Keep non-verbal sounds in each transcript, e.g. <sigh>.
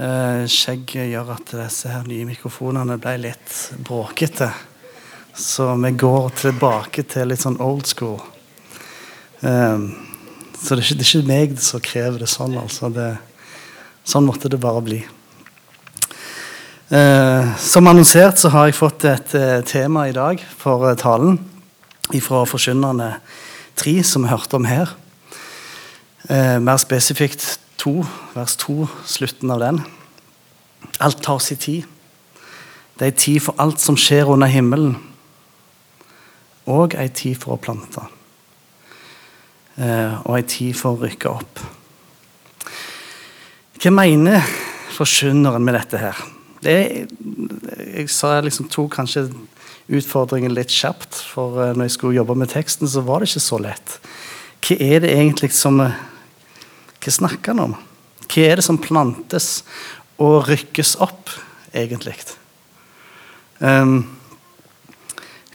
Eh, skjegget gjør at disse her nye mikrofonene ble litt bråkete. Så vi går tilbake til litt sånn old school. Um, så det er, ikke, det er ikke meg som krever det sånn, altså. Det, sånn måtte det bare bli. Uh, som annonsert så har jeg fått et uh, tema i dag for uh, talen fra Forkynnerne 3, som vi hørte om her. Mer spesifikt 2, vers 2, slutten av den. Alt tar sin tid. Det er ei tid for alt som skjer under himmelen, og ei tid for å plante. Eh, og ei tid for å rykke opp. Hva mener forkynneren med dette her? Det er, jeg sa jeg liksom tok kanskje utfordringen litt kjapt, for eh, når jeg skulle jobbe med teksten, så var det ikke så lett. Hva er det egentlig som eh, Hva snakker han om? Hva er det som plantes og rykkes opp, egentlig? Um,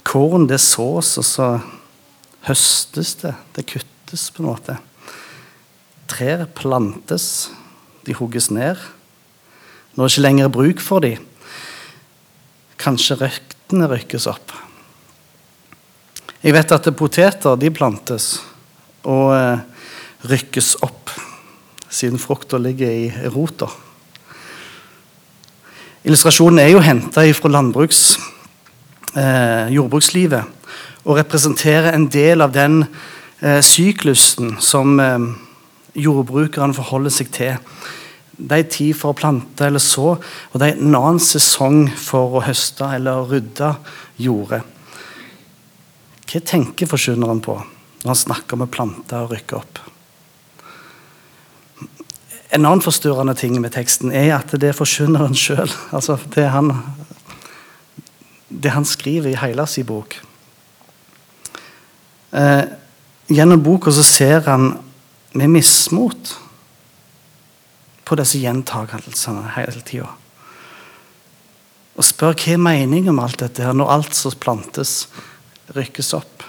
korn det sås, og så høstes det. Det kuttes på en måte. Trær plantes, de hugges ned. Når det ikke lenger er bruk for dem, kanskje røktene rykkes opp. Jeg vet at poteter de plantes og eh, rykkes opp siden frukta ligger i rota. Illustrasjonen er jo henta fra landbruks, eh, jordbrukslivet og representerer en del av den eh, syklusen som eh, jordbrukerne forholder seg til. Det er tid for å plante eller så, og det er en annen sesong for å høste eller rydde jordet. Hva tenker forkynneren på når han snakker om å og rykke opp? En annen forstyrrende ting med teksten er at det er forkynneren sjøl. <laughs> Altså det, han, det han skriver i hele sin bok. Eh, gjennom boka så ser han med mismot på disse gjentagelsene hele tida. Og spør hva er meningen med alt dette her, når alt som plantes, rykkes opp.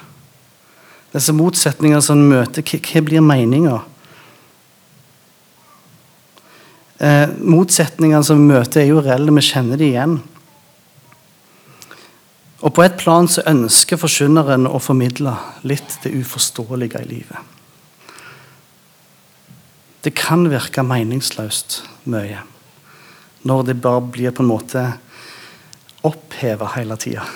Disse motsetningene som møter, hva blir meninga? Eh, motsetningene som vi møter, er jo reelle. Vi kjenner de igjen. Og På et plan så ønsker forkynneren å formidle litt det uforståelige i livet. Det kan virke meningsløst mye når det bare blir på en måte oppheva hele tida.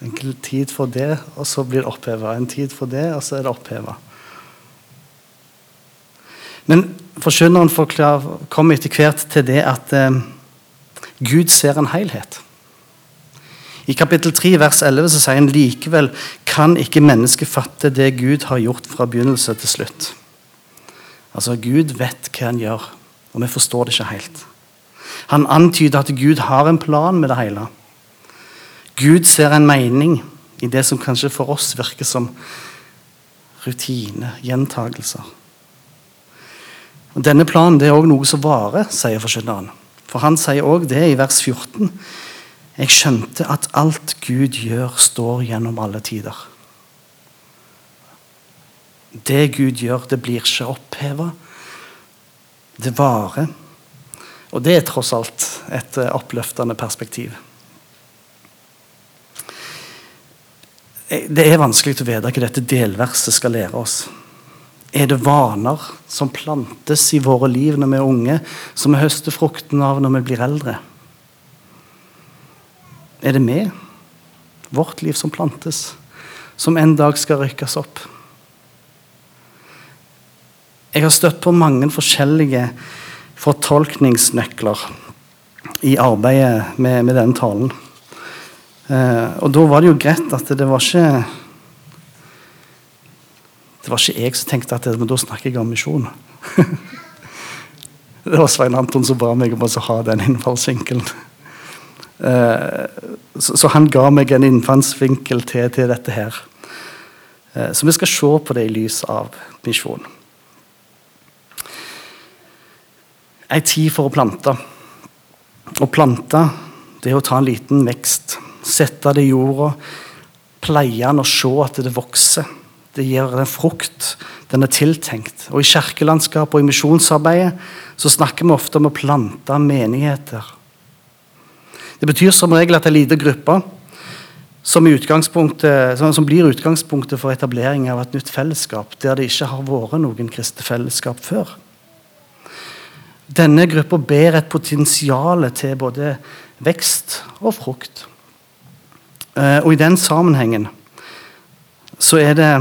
En tid for det, og så blir det oppheva. En tid for det, og så er det oppheva. Men forkynneren kommer etter hvert til det at eh, Gud ser en helhet. I kapittel 3 vers 11 så sier han likevel kan ikke mennesket fatte det Gud har gjort fra begynnelse til slutt. Altså, Gud vet hva han gjør, og vi forstår det ikke helt. Han antyder at Gud har en plan med det hele. Gud ser en mening i det som kanskje for oss virker som rutine, gjentagelser. Og Denne planen det er også noe som varer, sier forkynneren. For han sier også det i vers 14. Jeg skjønte at alt Gud gjør, står gjennom alle tider. Det Gud gjør, det blir ikke oppheva. Det varer. Og det er tross alt et eh, oppløftende perspektiv. Eh, det er vanskelig å vite hva dette delverset skal lære oss. Er det vaner som plantes i våre liv når vi er unge, som vi høster frukten av når vi blir eldre? Er det vi, vårt liv, som plantes, som en dag skal rykkes opp? Jeg har støtt på mange forskjellige fortolkningsnøkler i arbeidet med, med den talen. Eh, og da var det jo greit at det var ikke det var ikke jeg som tenkte at det, men da snakker jeg om misjon. <laughs> det var Svein Anton som ba meg om å ha den innfallsvinkelen. Uh, så, han ga meg en innfallsvinkel til, til dette her. Uh, så vi skal se på det i lys av misjon. Ei tid for å plante. Å plante det er å ta en liten vekst. Sette det i jorda, pleie den og se at det vokser Det gir den frukt. Den er tiltenkt. Og I kirkelandskapet og i misjonsarbeidet så snakker vi ofte om å plante menigheter. Det betyr som regel at en liten gruppe som, som, som, blir utgangspunktet for etablering av et nytt fellesskap, der det ikke har vært noen kristne fellesskap før. Denne gruppa ber et potensial til både vekst og frukt. Eh, og I den sammenhengen så er det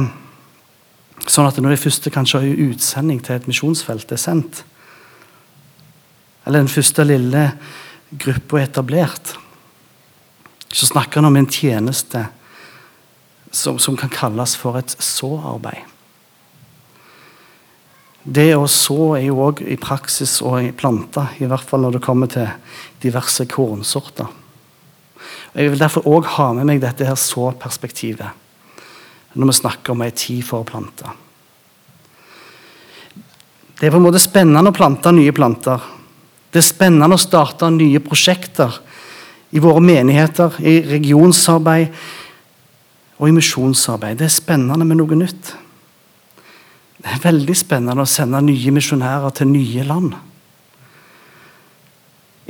sånn at når de første kanskje har utsending til et misjonsfelt er sendt, eller den første lille gruppa er etablert, så snakker han om en tjeneste som, som kan kalles for et såarbeid. Det å så er jo òg i praksis å plante, i hvert fall når det kommer til diverse kornsorter. Jeg vil derfor òg ha med meg dette her så-perspektivet når vi snakker om ei tid for å plante. Det er på en måte spennende å plante nye planter. Det er spennende å starte nye prosjekter i våre menigheter, i regionsarbeid og i misjonsarbeid. Det er spennende med noe nytt. Det er veldig spennende å sende nye misjonærer til nye land.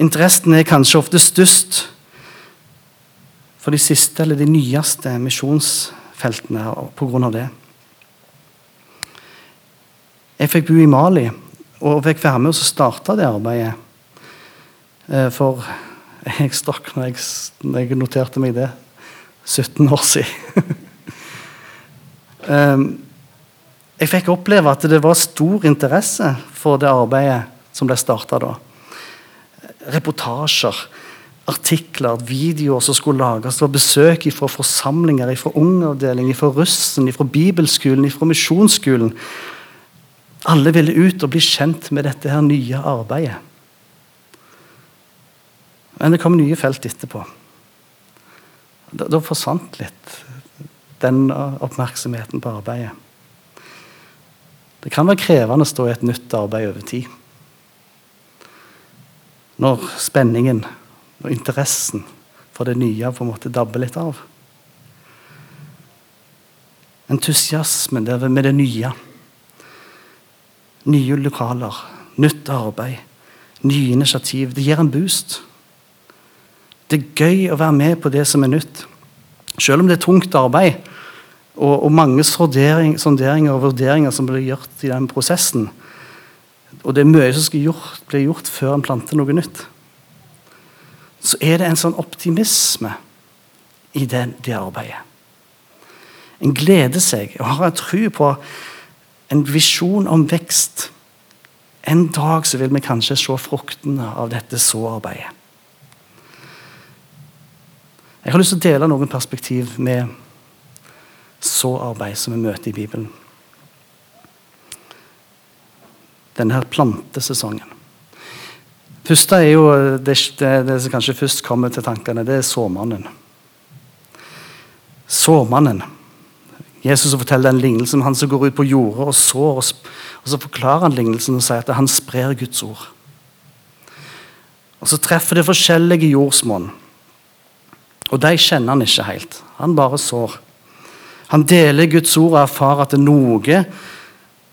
Interessen er kanskje ofte størst for de siste eller de nyeste misjonsfeltene pga. det. Jeg fikk bo i Mali og fikk være med og starte det arbeidet. Eh, for <laughs> jeg stakk når jeg, når jeg noterte meg det 17 år siden. <laughs> um, Jeg fikk oppleve at det var stor interesse for det arbeidet som ble starta da. Reportasjer, artikler, videoer som skulle lages. Det var besøk fra forsamlinger, fra ungavdeling, fra russen, fra bibelskolen, fra misjonsskolen. Alle ville ut og bli kjent med dette her nye arbeidet. Men det kom nye felt etterpå. Da, da forsvant litt den oppmerksomheten på arbeidet. Det kan være krevende å stå i et nytt arbeid over tid. Når spenningen og interessen for det nye på en måte dabber litt av. Entusiasmen med det nye. Nye lokaler, nytt arbeid, nye initiativ. Det gir en boost. Det er gøy å være med på det som er nytt. Selv om det er tungt arbeid, og, og mange sondering, sonderinger og vurderinger som blir gjort i den prosessen. Og det er mye som skal gjort, bli gjort før en planter noe nytt. Så er det en sånn optimisme i det, det arbeidet. En gleder seg og har en tro på en visjon om vekst. En dag så vil vi kanskje se fruktene av dette såarbeidet. Jeg har lyst til å dele noen perspektiv med såarbeid som vi møter i Bibelen. Denne her plantesesongen. Første er jo det, det, det, som kanskje først kommer til tankene, det er såmannen. Såmannen. Jesus forteller den lignelsen om han som går ut på jordet og sår. Og, og så forklarer han lignelsen og sier at han sprer Guds ord. Og Så treffer det forskjellige jordsmonn. Og de kjenner han ikke helt. Han bare sår. Han deler Guds ord og erfarer at det er noe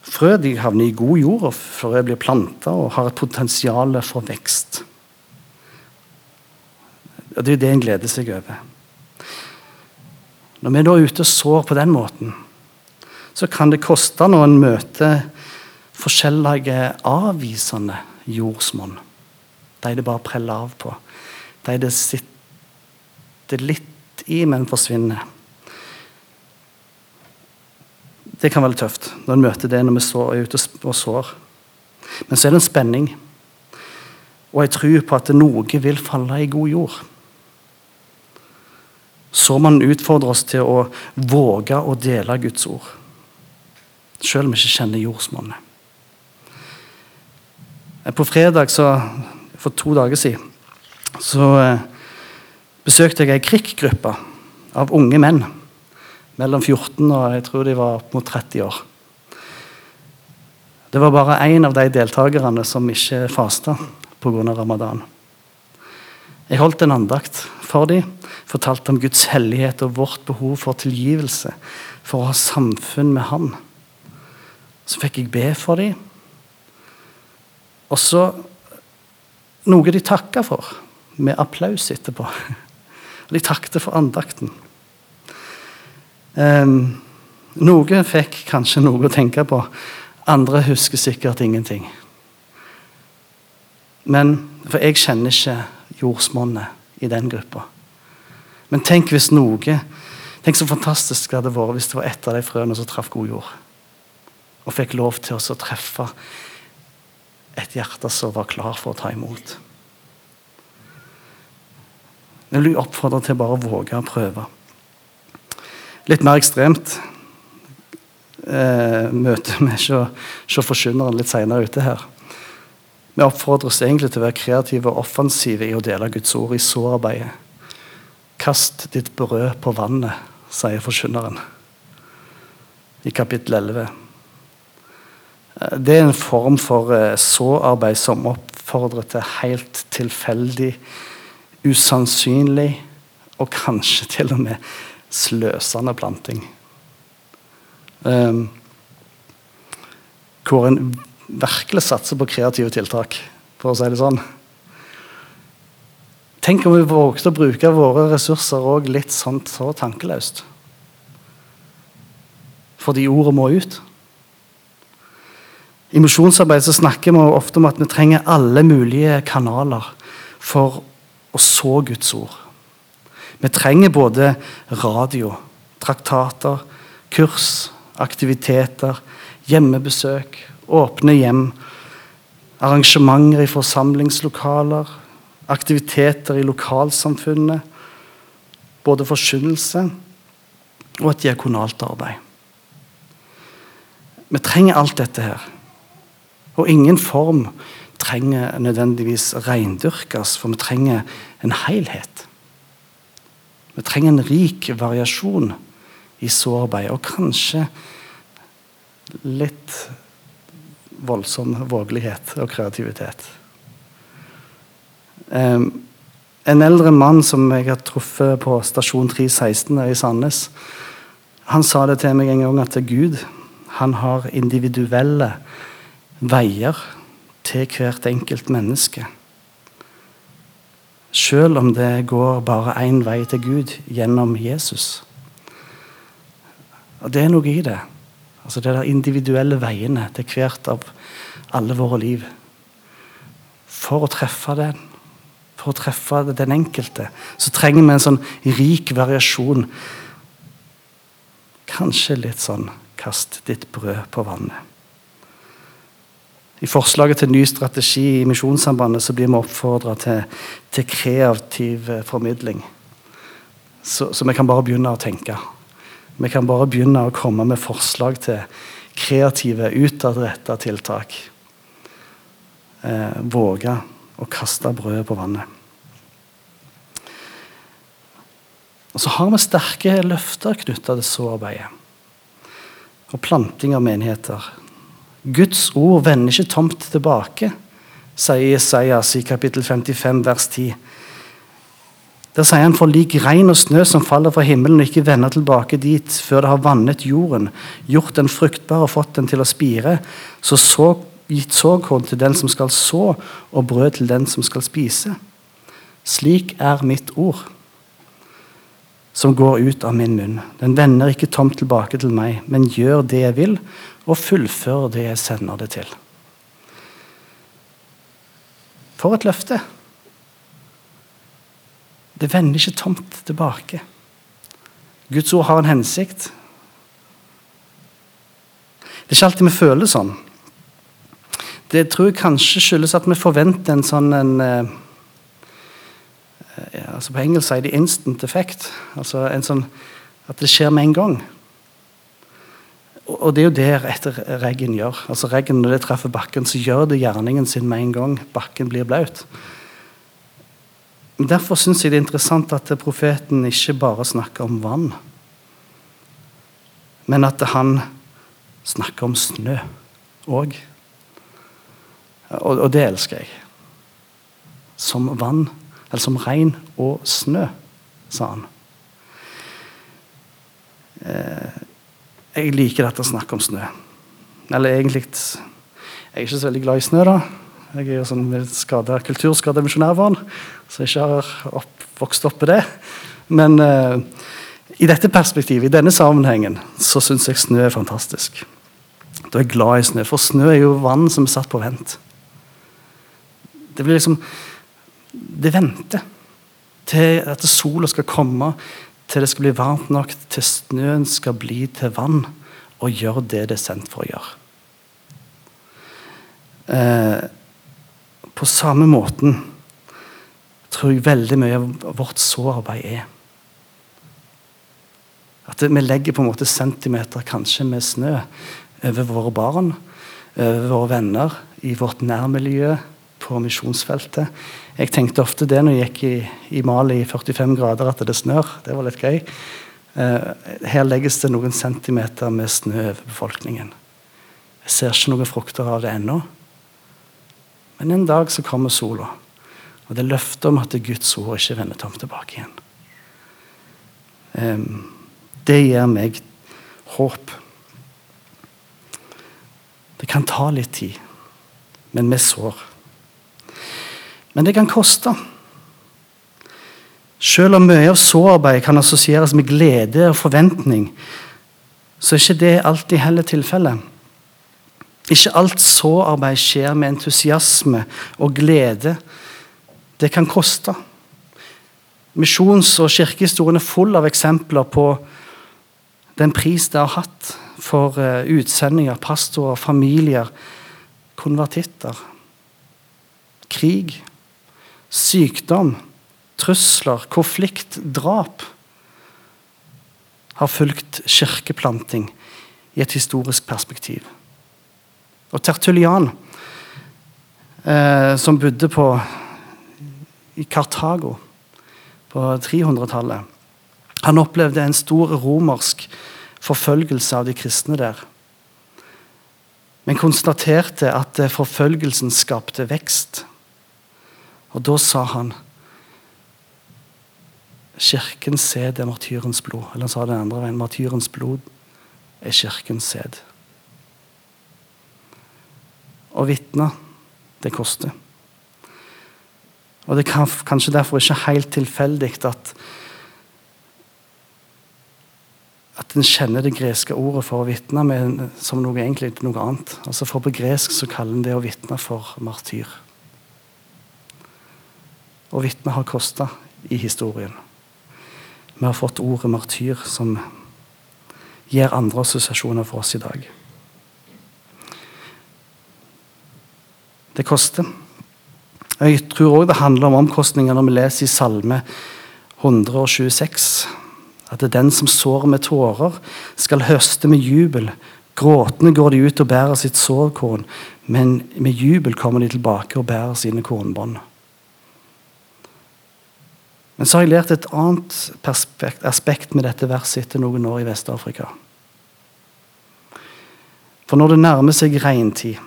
frø de havner i god jord, og frø blir planta og har et potensial for vekst. Og Det er det en gleder seg over. Når vi da er ute og sår på den måten, så kan det koste når en møter forskjellige avvisende jordsmonn. De det bare preller av på. De det sitter litt i, men forsvinner. Det kan være tøft når en møter det når vi er ute og sår. Men så er det en spenning og jeg tror på at noe vil falle i god jord. Så man utfordrer oss til å våge å dele Guds ord. Selv om vi ikke kjenner jordsmonnet. På fredag, så, for to dager siden, så eh, besøkte jeg ei krikkgruppe av unge menn mellom 14 og jeg tror de var opp mot 30 år. Det var bare én av de deltakerne som ikke fasta pga. ramadan. Jeg holdt en andakt for dem, fortalte om Guds hellighet og vårt behov for tilgivelse, for å ha samfunn med Han. Så fikk jeg be for dem. Og så noe de takka for, med applaus etterpå. <laughs> De takket for andakten. Um, noen fikk kanskje noe å tenke på. Andre husker sikkert ingenting. Men, For jeg kjenner ikke jordsmonnet i den gruppa. Men tenk hvis noe Tenk så fantastisk det hadde vært hvis det var ett av de frøene som traff god jord. Og fikk lov til å treffe et hjerte som var klar for å ta imot. Jeg vil oppfordre til bare å våge å prøve. Litt mer ekstremt eh, møte med <laughs> se forkynneren litt seinere ute her. Vi oppfordres egentlig til å være kreative og offensive i å dele Guds ord i sårarbeidet. Kast ditt brød på vannet, sier forkynneren i kapittel 11. Eh, det er en form for eh, såarbeid som oppfordrer til helt tilfeldig, usannsynlig og kanskje til og med sløsende planting. Um, hvor en virkelig satser på kreative tiltak, for å si det sånn. Tenk om vi vågte å bruke våre ressurser òg litt sånn så tankeløst. Fordi ordet må ut. I misjonsarbeid så snakker vi ofte om at vi trenger alle mulige kanaler for å så Guds ord. Vi trenger både radio, traktater, kurs, aktiviteter, hjemmebesøk, åpne hjem, arrangementer i forsamlingslokaler, aktiviteter i lokalsamfunnet, både forkynnelse og et diakonalt arbeid. Vi trenger alt dette her. Og ingen form trenger nødvendigvis reindyrkes, for vi trenger en helhet. Vi trenger en rik variasjon i sårarbeid, og kanskje litt voldsom vågelighet og kreativitet. En eldre mann som jeg har truffet på stasjon 316 i Sandnes, han sa det til meg en gang at Gud han har individuelle veier til hvert enkelt menneske. Selv om det går bare én vei til Gud, gjennom Jesus. Og Det er noe i det. Altså Det er de individuelle veiene til hvert av alle våre liv. For å treffe den, for å treffe den enkelte, så trenger vi en sånn rik variasjon. Kanskje litt sånn 'kast ditt brød på vannet'. I forslaget til ny strategi i Misjonssambandet så blir vi oppfordra til, til, kreativ eh, formidling. Så, så, vi kan bare begynne å tenke. Vi kan bare begynne å komme med forslag til kreative, utadretta tiltak. Eh, våge å kaste brødet på vannet. Og så har vi sterke løfter knytta til såarbeidet. Og planting av menigheter. Guds ord vender ikke tomt tilbake, sier Jesajas i kapittel 55, vers 10. Der sier han for lik regn og snø som faller fra himmelen og ikke vender tilbake dit før det har vannet jorden, gjort den fruktbar og fått den til å spire, så, så gitt såkorn til den som skal så, og brød til den som skal spise. Slik er mitt ord, som går ut av min munn. Den vender ikke tomt tilbake til meg, men gjør det jeg vil, og fullfører det jeg sender det til. For et løfte! Det vender ikke tomt tilbake. Guds ord har en hensikt. Det er ikke alltid vi føler sånn. Det tror jeg kanskje skyldes at vi forventer en sånn en, eh, altså På engelsk sier de 'instant effect'. Altså en sånn At det skjer med en gang. Og det er jo det etter regn gjør. Altså regn Når det treffer bakken, så gjør det gjerningen sin med en gang bakken blir blaut. Derfor syns jeg det er interessant at profeten ikke bare snakker om vann, men at han snakker om snø òg. Og, og, det elsker jeg. Som vann eller som regn og snø, sa han. Eh, jeg liker dette snakket snakke om snø. Eller egentlig Jeg er ikke så veldig glad i snø, da. Jeg er jo sånn skada, kulturskada misjonærbarn, så jeg ikke har opp, vokst opp i det. Men eh, i dette perspektivet, i denne sammenhengen, så syns jeg snø er fantastisk. Da er jeg glad i snø, for snø er jo vann som er satt på vent. Det blir liksom Det venter til at sola skal komme, til det skal bli varmt nok, til snøen skal bli til vann og gjøre det det er sendt for å gjøre. Eh, på samme måten tror jeg veldig mye av vårt såarbeid er. At vi legger på en måte centimeter kanskje med snø over våre barn, over våre venner, i vårt nærmiljø, på misjonsfeltet. Jeg tenkte ofte det når jeg gikk i, i Mali i 45 grader, at det snør. Det var litt gøy. Eh, her legges det noen centimeter med snø over befolkningen. Jeg ser ikke noen frukter av det ennå. Men en dag så kommer sola. Og det løftet om at Guds ord ikke vender tomt tilbake igjen. Det gir meg håp. Det kan ta litt tid, men vi sår. Men det kan koste. Selv om mye av sårarbeid kan assosieres med glede og forventning, så er ikke det alltid heller tilfellet. Ikke alt sårarbeid skjer med entusiasme og glede. Det kan koste. Misjons- og kirkehistorien er full av eksempler på den pris det har hatt for eh, utsendinger, pastorer, familier, konvertitter. Krig, sykdom, trusler, konflikt, drap har fulgt kirkeplanting i et historisk perspektiv. Og Tertulian, eh, som bodde på, i Kartago på 300-tallet, han opplevde en stor romersk forfølgelse av de kristne der. Men konstaterte at forfølgelsen skapte vekst. Og da sa han Kirkens sæd er martyrens blod. Eller han sa det andre veien. Martyrens blod er kirkens sæd. Å vitne, det koster. Og det er kanskje derfor ikke helt tilfeldig at at en kjenner det greske ordet for å vitne som noe egentlig noe annet. Altså For på gresk så kaller en det å vitne for martyr. Å vitne har kosta i historien. Vi har fått ordet martyr, som gir andre assosiasjoner for oss i dag. Det koster. Jeg tror òg det handler om omkostninger når vi leser i Salme 126. At det er den som sår med tårer, skal høste med jubel. Gråtende går de ut og bærer sitt sårkorn, men med jubel kommer de tilbake og bærer sine kornbånd. Men så har jeg lært et annet aspekt med dette verset etter noen år i Vest-Afrika. For når det nærmer seg regntid,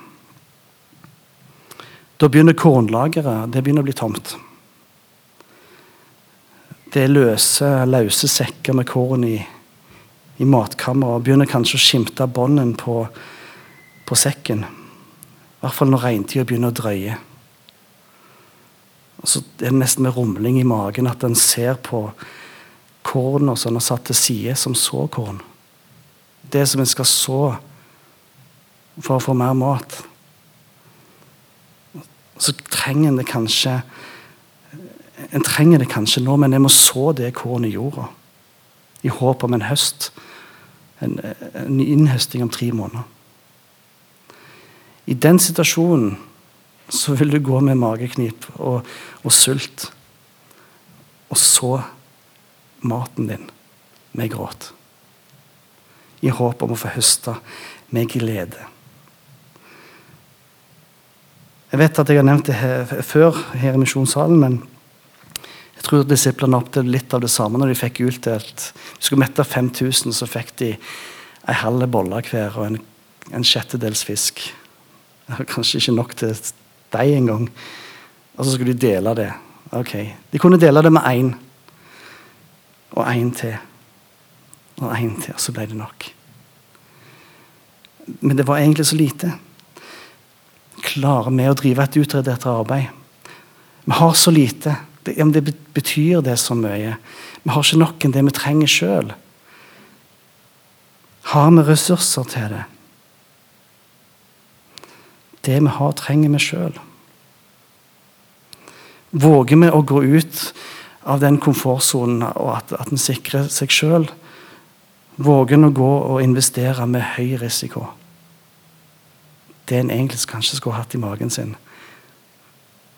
da begynner kornlageret det begynner å bli tomt. Det er løse, løse sekker med korn i, i matkammeret og begynner kanskje å skimte bånden på, på, sekken. I hvert fall når regntida begynner å drøye. Og så er nesten med rumling i magen at en ser på kornet som er satt til side som såkorn. Det som en skal så for å få mer mat så trenger en det kanskje En trenger det kanskje nå, men jeg må så det kornet i jorda. I håp om en høst. En, en innhøsting om tre måneder. I den situasjonen så vil du gå med mageknip og, og sult. Og så maten din med gråt. I håp om å få høste med glede. Jeg vet at jeg har nevnt det her, før her i misjonssalen, men jeg tror disiplene opplevde litt av det samme når de fikk utdelt De skulle mette 5000, så fikk de ei halv bolle hver og en, en sjettedels fisk. Kanskje ikke nok til deg engang. Og så skulle de dele det. Ok, De kunne dele det med én. Og én til. Og én til, og så ble det nok. Men det var egentlig så lite. Klarer vi å drive et utredet arbeid? Vi har så lite. Det, ja, det betyr det så mye. Vi har ikke nok enn det vi trenger sjøl. Har vi ressurser til det? Det vi har, trenger vi sjøl. Våger vi å gå ut av den komfortsonen og at, at en sikrer seg sjøl? Våger en å gå og investere med høy risiko? Det en egentlig kanskje skulle hatt i magen sin,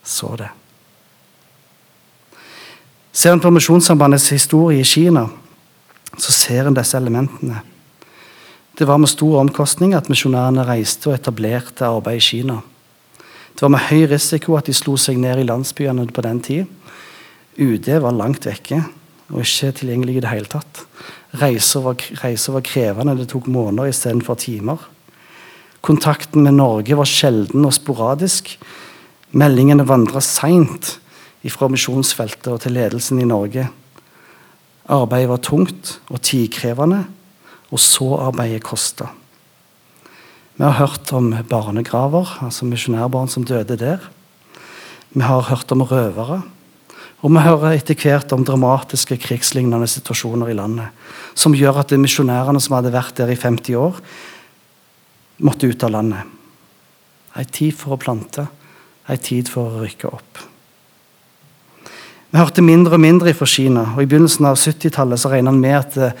så det. Ser en på Misjonssambandets historie i Kina, så ser en disse elementene. Det var med stor omkostning at misjonærene reiste og etablerte arbeid i Kina. Det var med høy risiko at de slo seg ned i landsbyene på den tid. UD var langt vekke og ikke tilgjengelig i det hele tatt. Reiser var, reiser var krevende, det tok måneder istedenfor timer. Kontakten med Norge var sjelden og sporadisk. Meldingene vandra seint fra misjonsfeltet og til ledelsen i Norge. Arbeidet var tungt og tidkrevende, og så arbeidet kosta. Vi har hørt om barnegraver, altså misjonærbarn som døde der. Vi har hørt om røvere. Og vi hører etter hvert om dramatiske krigslignende situasjoner i landet, som gjør at misjonærene som hadde vært der i 50 år, måtte ut av landet. Ei tid for å plante, ei tid for å rykke opp. Vi hørte mindre og mindre fra Kina, og i begynnelsen av 70-tallet så regna han med at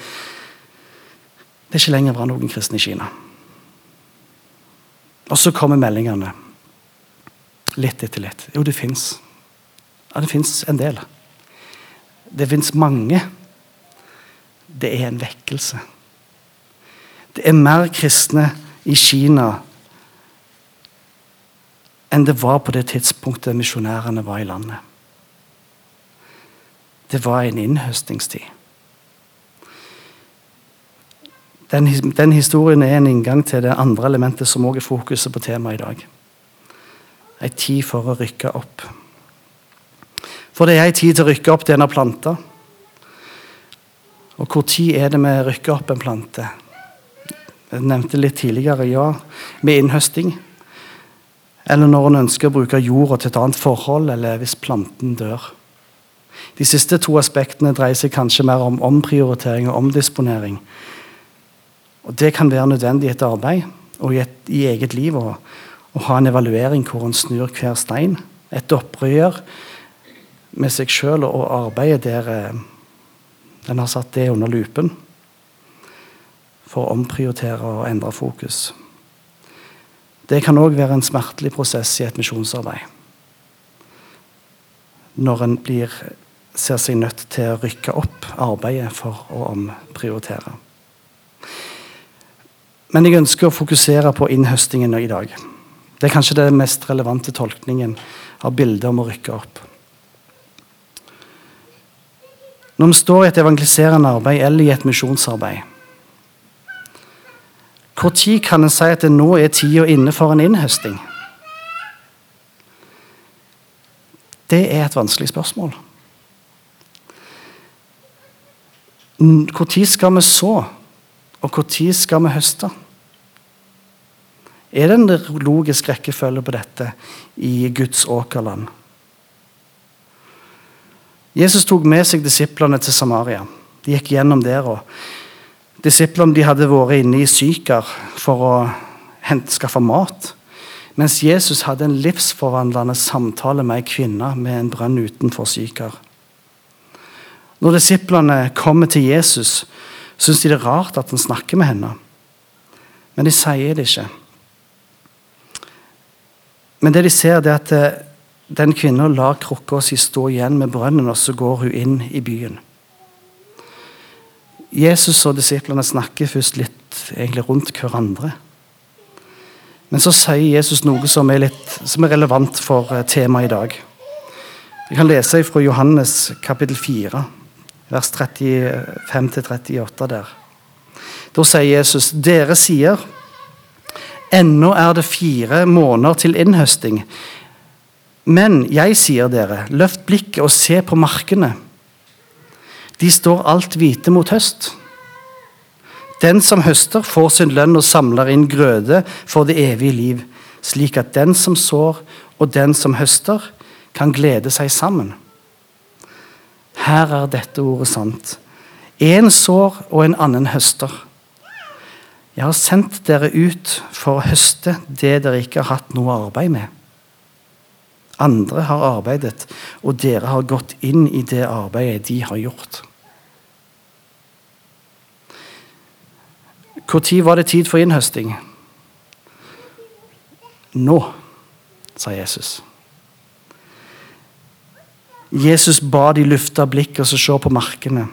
det, er ikke lenger var noen kristne i Kina. Og så kommer meldingene. Litt etter litt. Jo, det fins. Ja, det fins en del. Det fins mange. Det er en vekkelse. Det er mer kristne i Kina enn det var på det tidspunktet misjonærene var i landet. Det var en innhøstingstid. Den, den, historien er en inngang til det andre elementet som også er fokuset på temaet i dag. Ei tid for å rykke opp. For det er ei tid til å rykke opp har planta. Og hvor tid er det vi rykker opp en plante? Jeg nevnte litt tidligere, ja, med innhøsting. Eller når en ønsker å bruke jorda til et annet forhold, eller hvis planten dør. De siste to aspektene dreier seg kanskje mer om omprioritering og omdisponering. Og Det kan være nødvendig i et arbeid og i, et, i eget liv å, ha en evaluering hvor en snur hver stein. Et opprør med seg sjøl og arbeidet der eh, en har satt det under lupen. For å omprioritere og endre fokus. Det kan òg være en smertelig prosess i et misjonsarbeid. Når en blir ser seg nødt til å rykke opp arbeidet for å omprioritere. Men jeg ønsker å fokusere på innhøstingen i dag. Det er kanskje den mest relevante tolkningen av bildet om å rykke opp. Når vi står i et evangeliserende arbeid eller i et misjonsarbeid, når kan en si at det nå er tida inne for en innhøsting? Det er et vanskelig spørsmål. Når skal vi så, og når skal vi høste? Er det en logisk rekkefølge på dette i Guds åkerland? Jesus tok med seg disiplene til Samaria. De gikk gjennom der. og Disiplene de hadde vært inne i Sykar for å hente, skaffe mat. Mens Jesus hadde en livsforvandlende samtale med ei kvinne med en brønn utenfor Sykar. Når disiplene kommer til Jesus, syns de det er rart at han snakker med henne. Men de sier det ikke. Men det de ser, det er at eh, den kvinnen lar krukka si stå igjen med brønnen, og så går hun inn i byen. Jesus og disiplene snakker først litt egentlig rundt hverandre. Men så sier Jesus noe som er, litt, som er relevant for eh, temaet i dag. Jeg kan lese fra Johannes kapittel 4 vers 35-38 der. Da sier Jesus, dere sier, ennå er det fire måneder til innhøsting. Men jeg sier dere, løft blikket og se på markene. De står alt hvite mot høst. Den som høster, får sin lønn og samler inn grøde for det evige liv, slik at den som sår og den som høster, kan glede seg sammen. Her er dette ordet sant. Én sår og en annen høster. Jeg har sendt dere ut for å høste det dere ikke har hatt noe arbeid med. Andre har arbeidet, og dere har gått inn i det arbeidet de har gjort. Når var det tid for innhøsting? Nå, sa Jesus. Jesus ba de lufte blikket og se på markene.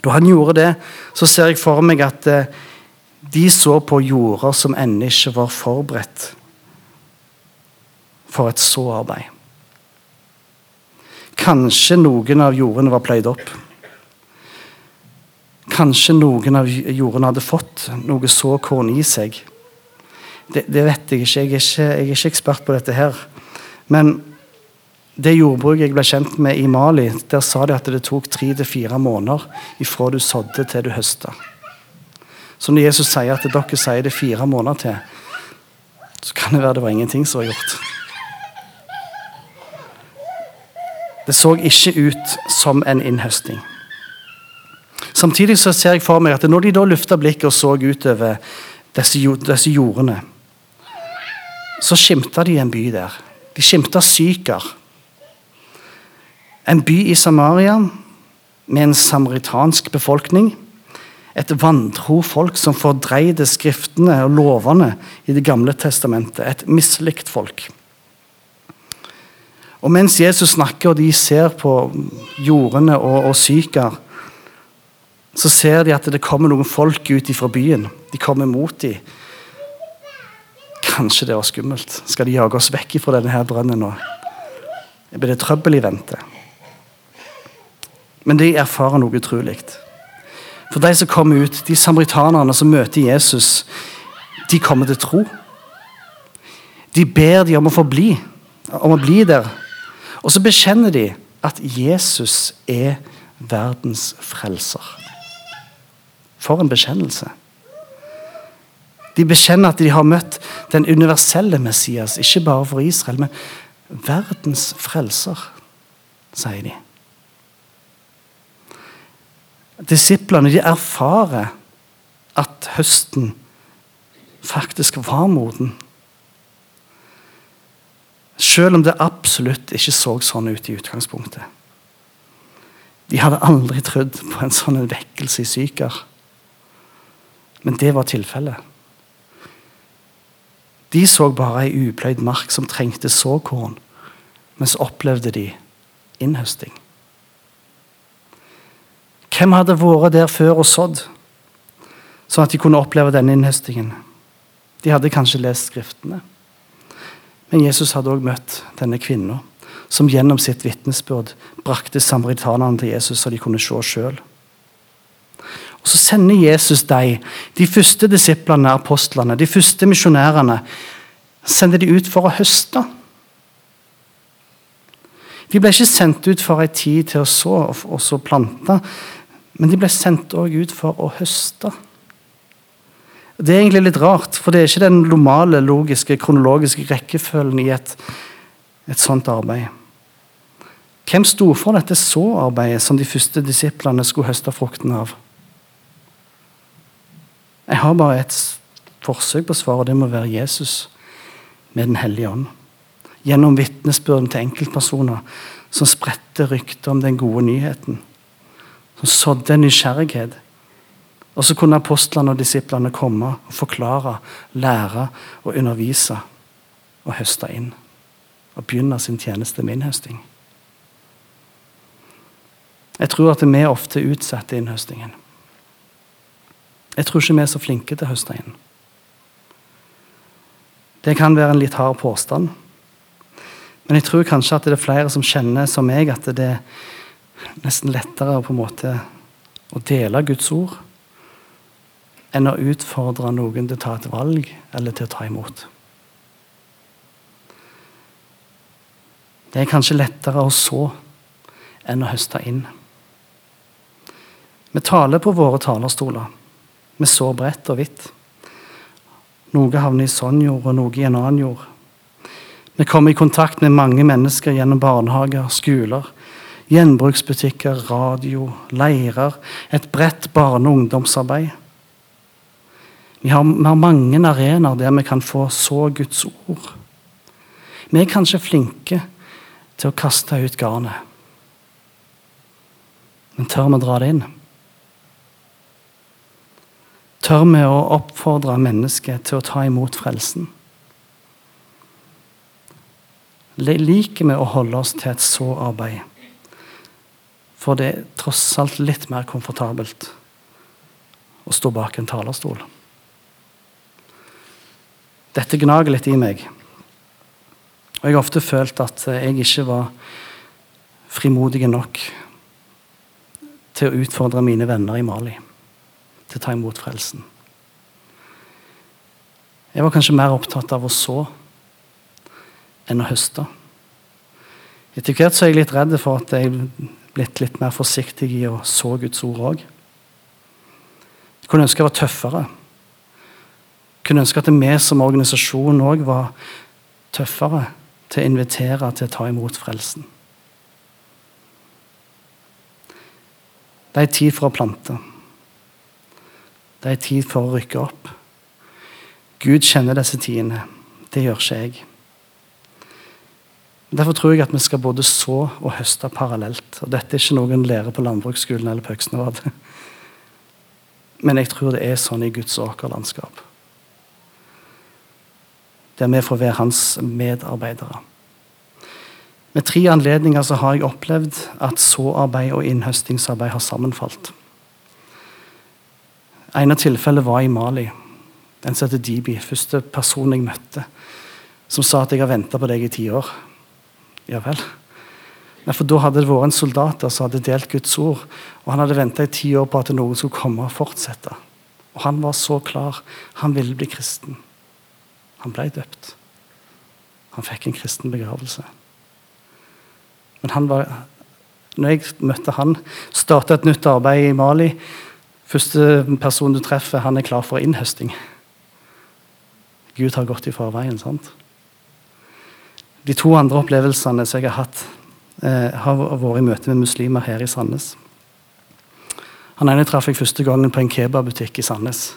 Da han gjorde det, så ser jeg for meg at eh, de så på jorder som ennå ikke var forberedt for et såarbeid. Kanskje noen av jordene var pløyd opp. Kanskje noen av jordene hadde fått noe såkorn i seg. Det, det, vet jeg ikke. Jeg er ikke, jeg er ikke ekspert på dette her. Men det jordbruket jeg ble kjent med i Mali, der sa de at det tok tre til fire måneder ifra du sådde til du høsta. Så når Jesus sier at dere sier det fire måneder til, så kan det være det var ingenting som var gjort. Det så ikke ut som en innhøsting. Samtidig så ser jeg for meg at når de da lufta blikket og så utover disse, disse jordene, så skimta de en by der. De skimta Syker. En by i Samaria med en samaritansk befolkning. Et vantro folk som fordreide skriftene og lovene i Det gamle testamentet. Et mislikt folk. Og mens Jesus snakker, og de ser på jordene og, og Syker, så ser de at det kommer noen folk ut fra byen. De kommer mot dem. Kanskje det var skummelt. Skal de jage oss vekk fra denne her brønnen nå? Blir det trøbbel i vente? Men de erfarer noe utrolig. For de som kommer ut, de samaritanerne som møter Jesus, de kommer til tro. De ber de om å få bli, om å bli der. Og så bekjenner de at Jesus er verdens frelser. For en bekjennelse. De bekjenner at de har møtt den universelle Messias, ikke bare for Israel, men verdens frelser, sier de. Disiplene de erfarer at høsten faktisk var moden. Selv om det absolutt ikke så sånn ut i utgangspunktet. De hadde aldri trodd på en sånn vekkelse i Syker. Men det var tilfellet. De så bare ei upløyd mark som trengte såkorn, mens opplevde de innhøsting. Hvem hadde vært der før og sådd, sånn at de kunne oppleve denne innhøstingen? De hadde kanskje lest Skriftene. Men Jesus hadde også møtt denne kvinna, som gjennom sitt vitnesbyrd brakte samaritanerne til Jesus, så de kunne se sjøl. Og Så sender Jesus deg, de første disiplene, apostlene, de første misjonærene, sender de ut for å høste. De ble ikke sendt ut for en tid til å så og så plante, men de ble sendt også ut for å høste. Det er egentlig litt rart, for det er ikke den normale, logiske, kronologiske rekkefølgen i et, et sånt arbeid. Hvem sto for dette så-arbeidet som de første disiplene skulle høste frukten av? Jeg har bare et forsøk på svaret, og det må være Jesus med Den hellige ånd. Gjennom vitnesbyrden til enkeltpersoner som spredte ryktet om den gode nyheten. Som sådde en nysgjerrighet. Og så kunne apostlene og disiplene komme og forklare, lære og undervise og høste inn. Og begynne sin tjeneste med innhøsting. Jeg tror at vi ofte utsetter innhøstingen. Jeg tror ikke vi er så flinke til å høste inn. Det kan være en litt hard påstand. Men jeg tror kanskje at det er flere som kjenner som meg, at det er nesten lettere på en måte å dele Guds ord enn å utfordre noen til å ta et valg eller til å ta imot. Det er kanskje lettere å så enn å høste inn. Vi taler på våre talerstoler. Vi sår bredt og hvitt. Noe havner i sånn jord, og noe i en annen jord. Vi kommer i kontakt med mange mennesker gjennom barnehager, skoler, gjenbruksbutikker, radio, leirer, et bredt barne- og ungdomsarbeid. Vi har, vi har mange arenaer der vi kan få så Guds ord. Vi er kanskje flinke til å kaste ut garnet. Men tør vi dra det inn? Tør vi å oppfordre mennesket til å ta imot frelsen? Liker vi å holde oss til et så-arbeid? For det er tross alt litt mer komfortabelt å stå bak en talerstol. Dette gnager litt i meg. Og jeg har ofte følt at jeg ikke var frimodig nok til å utfordre mine venner i Mali til å ta imot frelsen. Jeg var kanskje mer opptatt av å så enn å høste. Etter hvert så er jeg litt redd for at jeg er blitt litt mer forsiktig i å så Guds ord òg. Jeg kunne ønske jeg var tøffere. Jeg kunne ønske at vi som organisasjon òg var tøffere til å invitere til å ta imot frelsen. Det er tid for å plante. Det er tid for å rykke opp. Gud kjenner disse tidene. Det gjør ikke jeg. Derfor tror jeg at vi skal både så og høste parallelt. Og Dette er ikke noe en lærer på landbruksskolen eller på Øksnevad. <laughs> Men jeg tror det er sånn i Guds åkerlandskap. Der vi får være hans medarbeidere. Med tre anledninger så har jeg opplevd at såarbeid og innhøstingsarbeid har sammenfalt. En av tilfellene var i Mali. En som heter Dibi, første person jeg møtte, som sa at jeg har venta på deg i ti år. Ja vel. Nei, for Da hadde det vært en soldat som hadde delt Guds ord, og han hadde venta i ti år på at noen skulle komme og fortsette. Og Han var så klar. Han ville bli kristen. Han ble døpt. Han fikk en kristen begravelse. Men han var, når jeg møtte han, starta et nytt arbeid i Mali. Første person du treffer, han er klar for innhøsting. Gud har gått i forveien. sant? De to andre opplevelsene som jeg har hatt, eh, har vært i møte med muslimer her i Sandnes. Han ene traff jeg første gangen på en kebabbutikk i Sandnes.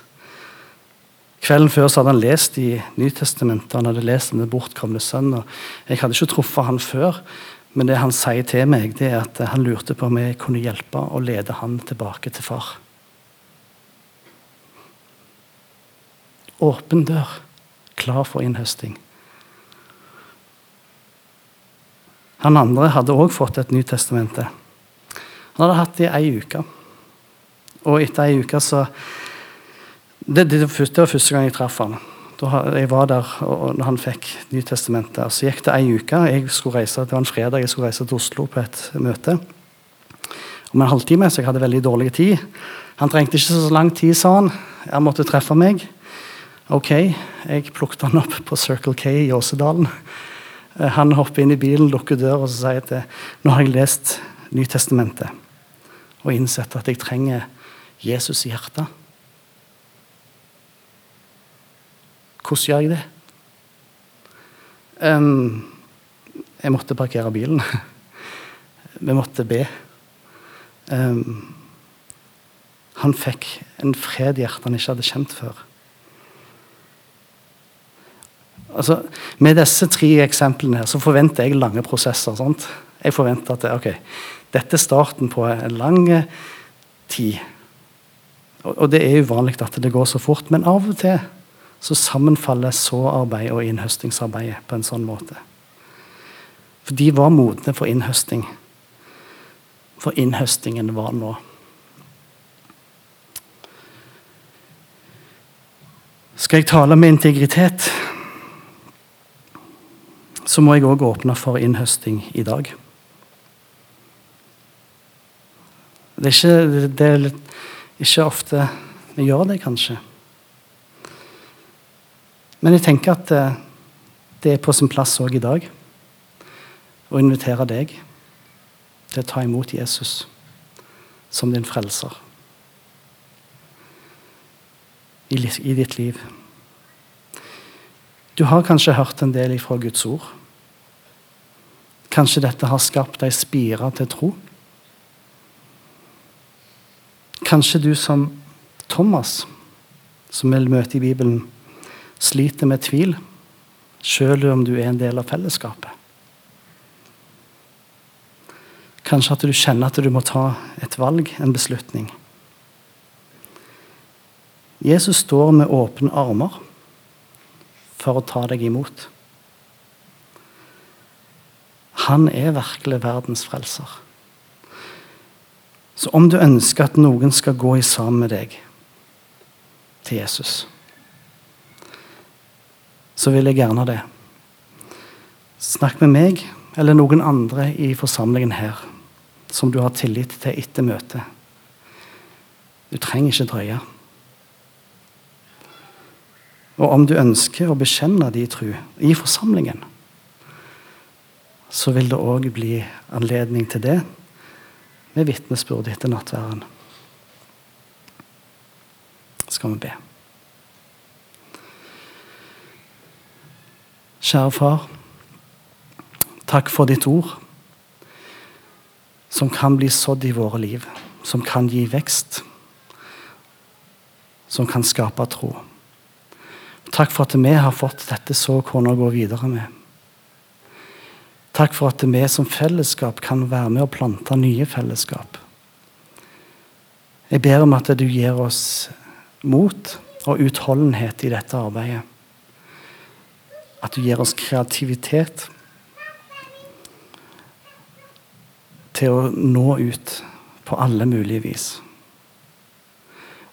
Kvelden før så hadde han lest i Nytestamentet, han hadde lest om den bortkomne sønn. Jeg hadde ikke truffet han før, men det han sier til meg, det er at han lurte på om jeg kunne hjelpe å lede han tilbake til far. Åpen dør, klar for innhøsting. Han andre hadde òg fått et Nytestamente. Han hadde hatt det i ei uke. Og etter ei uke så det, det, det, var første gang jeg traff han. Jeg var der og når han fikk Nytestamentet. Så gikk det ei uke. Jeg skulle reise, Det var en fredag jeg skulle reise til Oslo på et møte. Om en halvtime, så jeg hadde veldig dårlig tid. Han trengte ikke så lang tid, sa han. Han måtte treffe meg. Ok, jeg plukket han opp på Circle K i Åsedalen. Eh, han hopper inn i bilen, lukker døra og sier at nå har jeg lest Nytestamentet og innsett at jeg trenger Jesus i hjertet. Hvordan gjør jeg det? Um, jeg måtte parkere bilen. <laughs> Vi måtte be. Um, han fikk en fred i hjertet han ikke hadde kjent før. Altså, med disse tre eksemplene her, så forventer jeg lange prosesser. Sant? Jeg forventer at okay, dette er starten på en lang tid. Og, og det er uvanlig at det går så fort, men av og til så sammenfaller såarbeid og innhøstingsarbeidet på en sånn måte. For de var modne for innhøsting. For innhøstingen var nå. Skal jeg tale med integritet, så må jeg òg åpne for innhøsting i dag. Det er, ikke, det er ikke ofte vi gjør det, kanskje. Men jeg tenker at eh, det er på sin plass òg i dag. å invitere deg til å ta imot Jesus som din frelser i, ditt liv. Du har kanskje hørt en del ifra Guds ord. Kanskje dette har skapt ei spire til tro. Kanskje du som Thomas, som vi møter i Bibelen, sliter med tvil, sjøl om du er en del av fellesskapet. Kanskje at du kjenner at du må ta et valg, en beslutning. Jesus står med åpne armer for å ta deg imot. Han er virkelig verdens frelser. Så om du ønsker at noen skal gå i sammen med deg til Jesus, så vil jeg gjerne det. Snakk med meg eller noen andre i forsamlingen her som du har tillit til etter møtet. Du trenger ikke drøye. Og om du ønsker å bekjenne din tro i forsamlingen, så vil det òg bli anledning til det med vitnesbyrd etter nattværen. Skal vi be. Kjære far. Takk for ditt ord, som kan bli sådd i våre liv. Som kan gi vekst. Som kan skape tro. Takk for at vi har fått dette så å gå videre med. Takk for at vi som fellesskap kan være med å plante nye fellesskap. Jeg ber om at du gir oss mot og utholdenhet i dette arbeidet. At du gir oss kreativitet til å nå ut på alle mulige vis.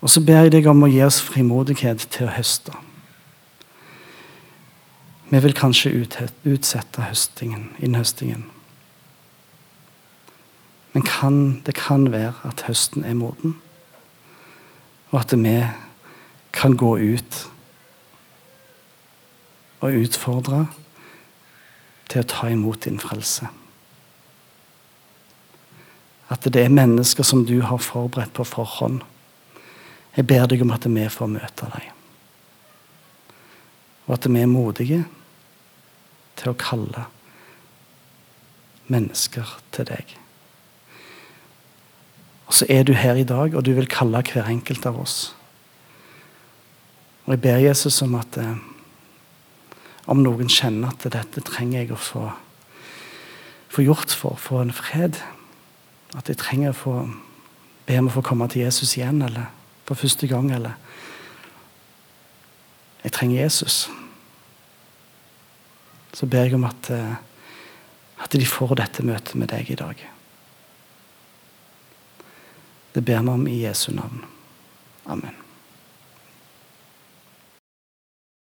Og så ber jeg deg om å gi oss frimodighet til å høste. Vi vil kanskje utsette høstingen, innhøstingen. Men kan, det kan være at høsten er moden, og at vi kan gå ut og utfordre til å ta imot din frelse. At det er mennesker som du har forberedt på forhånd. Jeg ber deg om at vi får møte dem. Og at vi er modige til å kalle mennesker til deg. Og så er du her i dag, og du vil kalle hver enkelt av oss. Og jeg ber Jesus om at eh, om noen kjenner at dette trenger jeg å få, få gjort for, få en fred At jeg trenger å få be om å få komme til Jesus igjen, eller for første gang, eller Jeg trenger Jesus så ber jeg om at, eh, at de får dette møtet med deg i dag. Det ber vi om i Jesu navn. Amen.